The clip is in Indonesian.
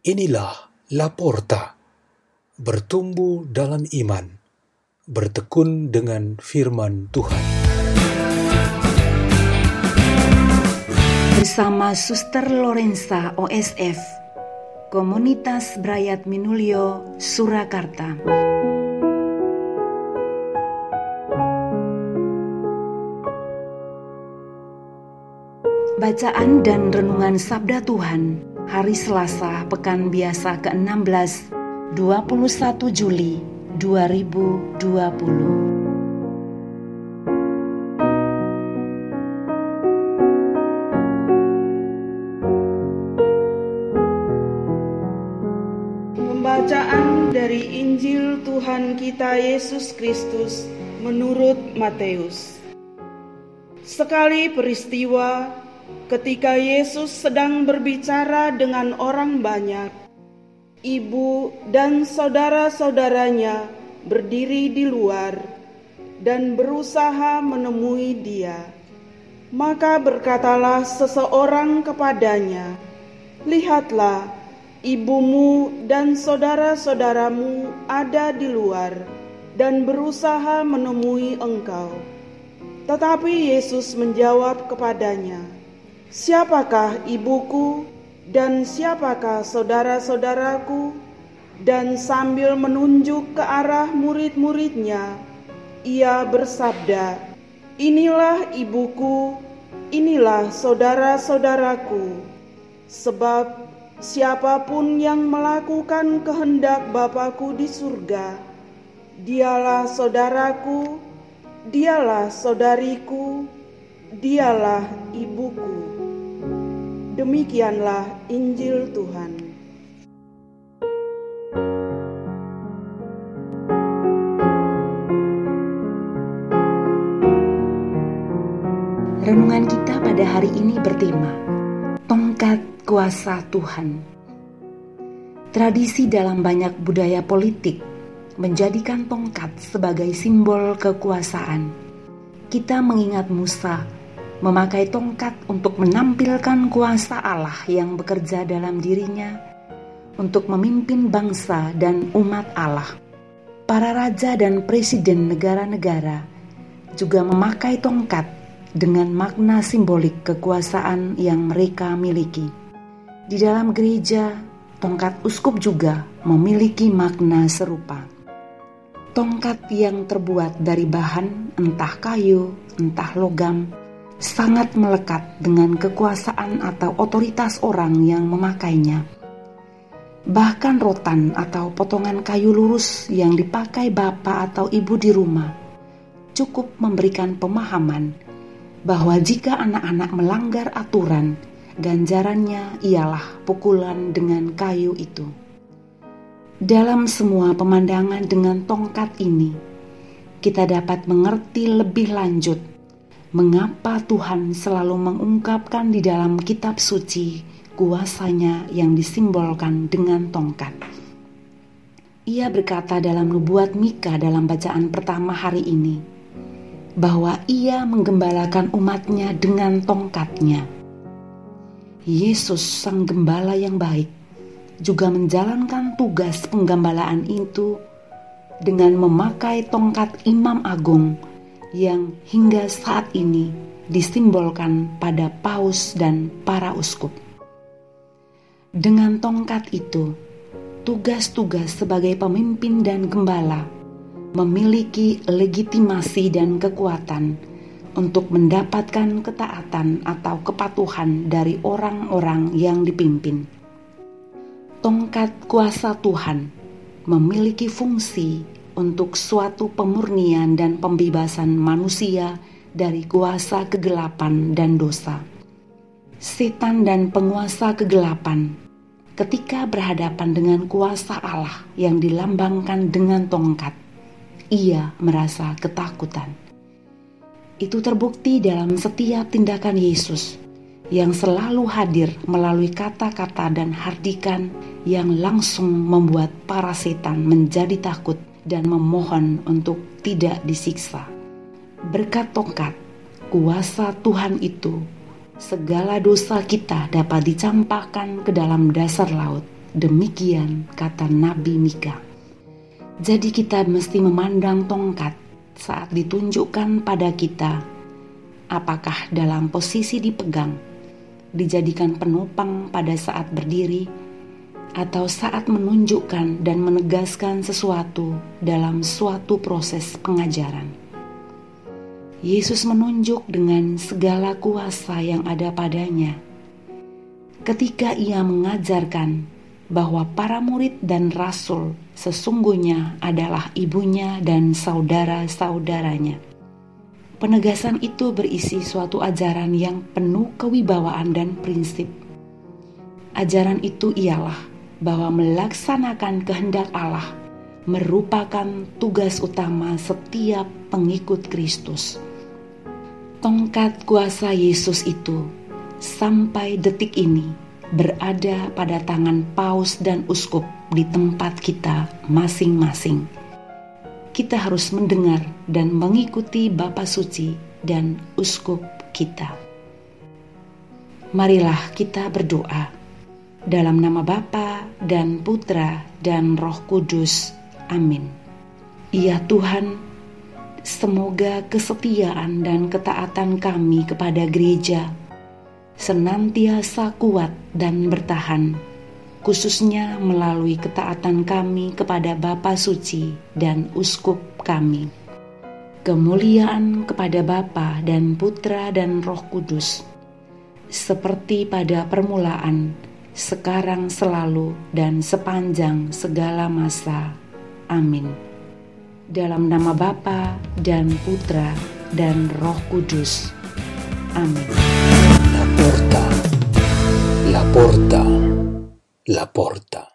Inilah Laporta, bertumbuh dalam iman, bertekun dengan firman Tuhan. Bersama Suster Lorenza OSF, Komunitas Brayat Minulio, Surakarta. Bacaan dan Renungan Sabda Tuhan Hari Selasa Pekan Biasa ke-16 21 Juli 2020 Pembacaan dari Injil Tuhan kita Yesus Kristus menurut Matius. Sekali peristiwa Ketika Yesus sedang berbicara dengan orang banyak, ibu dan saudara-saudaranya berdiri di luar dan berusaha menemui Dia. Maka berkatalah seseorang kepadanya, "Lihatlah, ibumu dan saudara-saudaramu ada di luar dan berusaha menemui engkau." Tetapi Yesus menjawab kepadanya, Siapakah ibuku dan siapakah saudara-saudaraku? Dan sambil menunjuk ke arah murid-muridnya, ia bersabda, Inilah ibuku, inilah saudara-saudaraku. Sebab siapa pun yang melakukan kehendak Bapakku di surga, dialah saudaraku, dialah saudariku, dialah ibuku. Demikianlah Injil Tuhan. Renungan kita pada hari ini bertema Tongkat Kuasa Tuhan. Tradisi dalam banyak budaya politik menjadikan tongkat sebagai simbol kekuasaan. Kita mengingat Musa memakai tongkat untuk menampilkan kuasa Allah yang bekerja dalam dirinya untuk memimpin bangsa dan umat Allah. Para raja dan presiden negara-negara juga memakai tongkat dengan makna simbolik kekuasaan yang mereka miliki. Di dalam gereja, tongkat uskup juga memiliki makna serupa. Tongkat yang terbuat dari bahan entah kayu, entah logam, sangat melekat dengan kekuasaan atau otoritas orang yang memakainya. Bahkan rotan atau potongan kayu lurus yang dipakai bapak atau ibu di rumah cukup memberikan pemahaman bahwa jika anak-anak melanggar aturan, ganjarannya ialah pukulan dengan kayu itu. Dalam semua pemandangan dengan tongkat ini, kita dapat mengerti lebih lanjut mengapa Tuhan selalu mengungkapkan di dalam kitab suci kuasanya yang disimbolkan dengan tongkat. Ia berkata dalam nubuat Mika dalam bacaan pertama hari ini, bahwa ia menggembalakan umatnya dengan tongkatnya. Yesus sang gembala yang baik juga menjalankan tugas penggembalaan itu dengan memakai tongkat imam agung yang hingga saat ini disimbolkan pada paus dan para uskup. Dengan tongkat itu, tugas-tugas sebagai pemimpin dan gembala memiliki legitimasi dan kekuatan untuk mendapatkan ketaatan atau kepatuhan dari orang-orang yang dipimpin. Tongkat kuasa Tuhan memiliki fungsi untuk suatu pemurnian dan pembebasan manusia dari kuasa kegelapan dan dosa. Setan dan penguasa kegelapan, ketika berhadapan dengan kuasa Allah yang dilambangkan dengan tongkat, ia merasa ketakutan. Itu terbukti dalam setiap tindakan Yesus yang selalu hadir melalui kata-kata dan hardikan yang langsung membuat para setan menjadi takut dan memohon untuk tidak disiksa. Berkat tongkat, kuasa Tuhan itu, segala dosa kita dapat dicampakkan ke dalam dasar laut Demikian kata Nabi Mika. Jadi kita mesti memandang tongkat saat ditunjukkan pada kita apakah dalam posisi dipegang, dijadikan penopang pada saat berdiri, atau saat menunjukkan dan menegaskan sesuatu dalam suatu proses pengajaran. Yesus menunjuk dengan segala kuasa yang ada padanya ketika ia mengajarkan bahwa para murid dan rasul sesungguhnya adalah ibunya dan saudara-saudaranya. Penegasan itu berisi suatu ajaran yang penuh kewibawaan dan prinsip. Ajaran itu ialah bahwa melaksanakan kehendak Allah merupakan tugas utama setiap pengikut Kristus. Tongkat kuasa Yesus itu sampai detik ini berada pada tangan paus dan uskup di tempat kita masing-masing. Kita harus mendengar dan mengikuti Bapa Suci dan uskup kita. Marilah kita berdoa dalam nama Bapa dan Putra dan Roh Kudus. Amin. Ya Tuhan, semoga kesetiaan dan ketaatan kami kepada gereja senantiasa kuat dan bertahan, khususnya melalui ketaatan kami kepada Bapa Suci dan Uskup kami. Kemuliaan kepada Bapa dan Putra dan Roh Kudus, seperti pada permulaan, sekarang selalu, dan sepanjang segala masa. Amin. Dalam nama Bapa dan Putra dan Roh Kudus. Amin. La porta, la porta, la porta.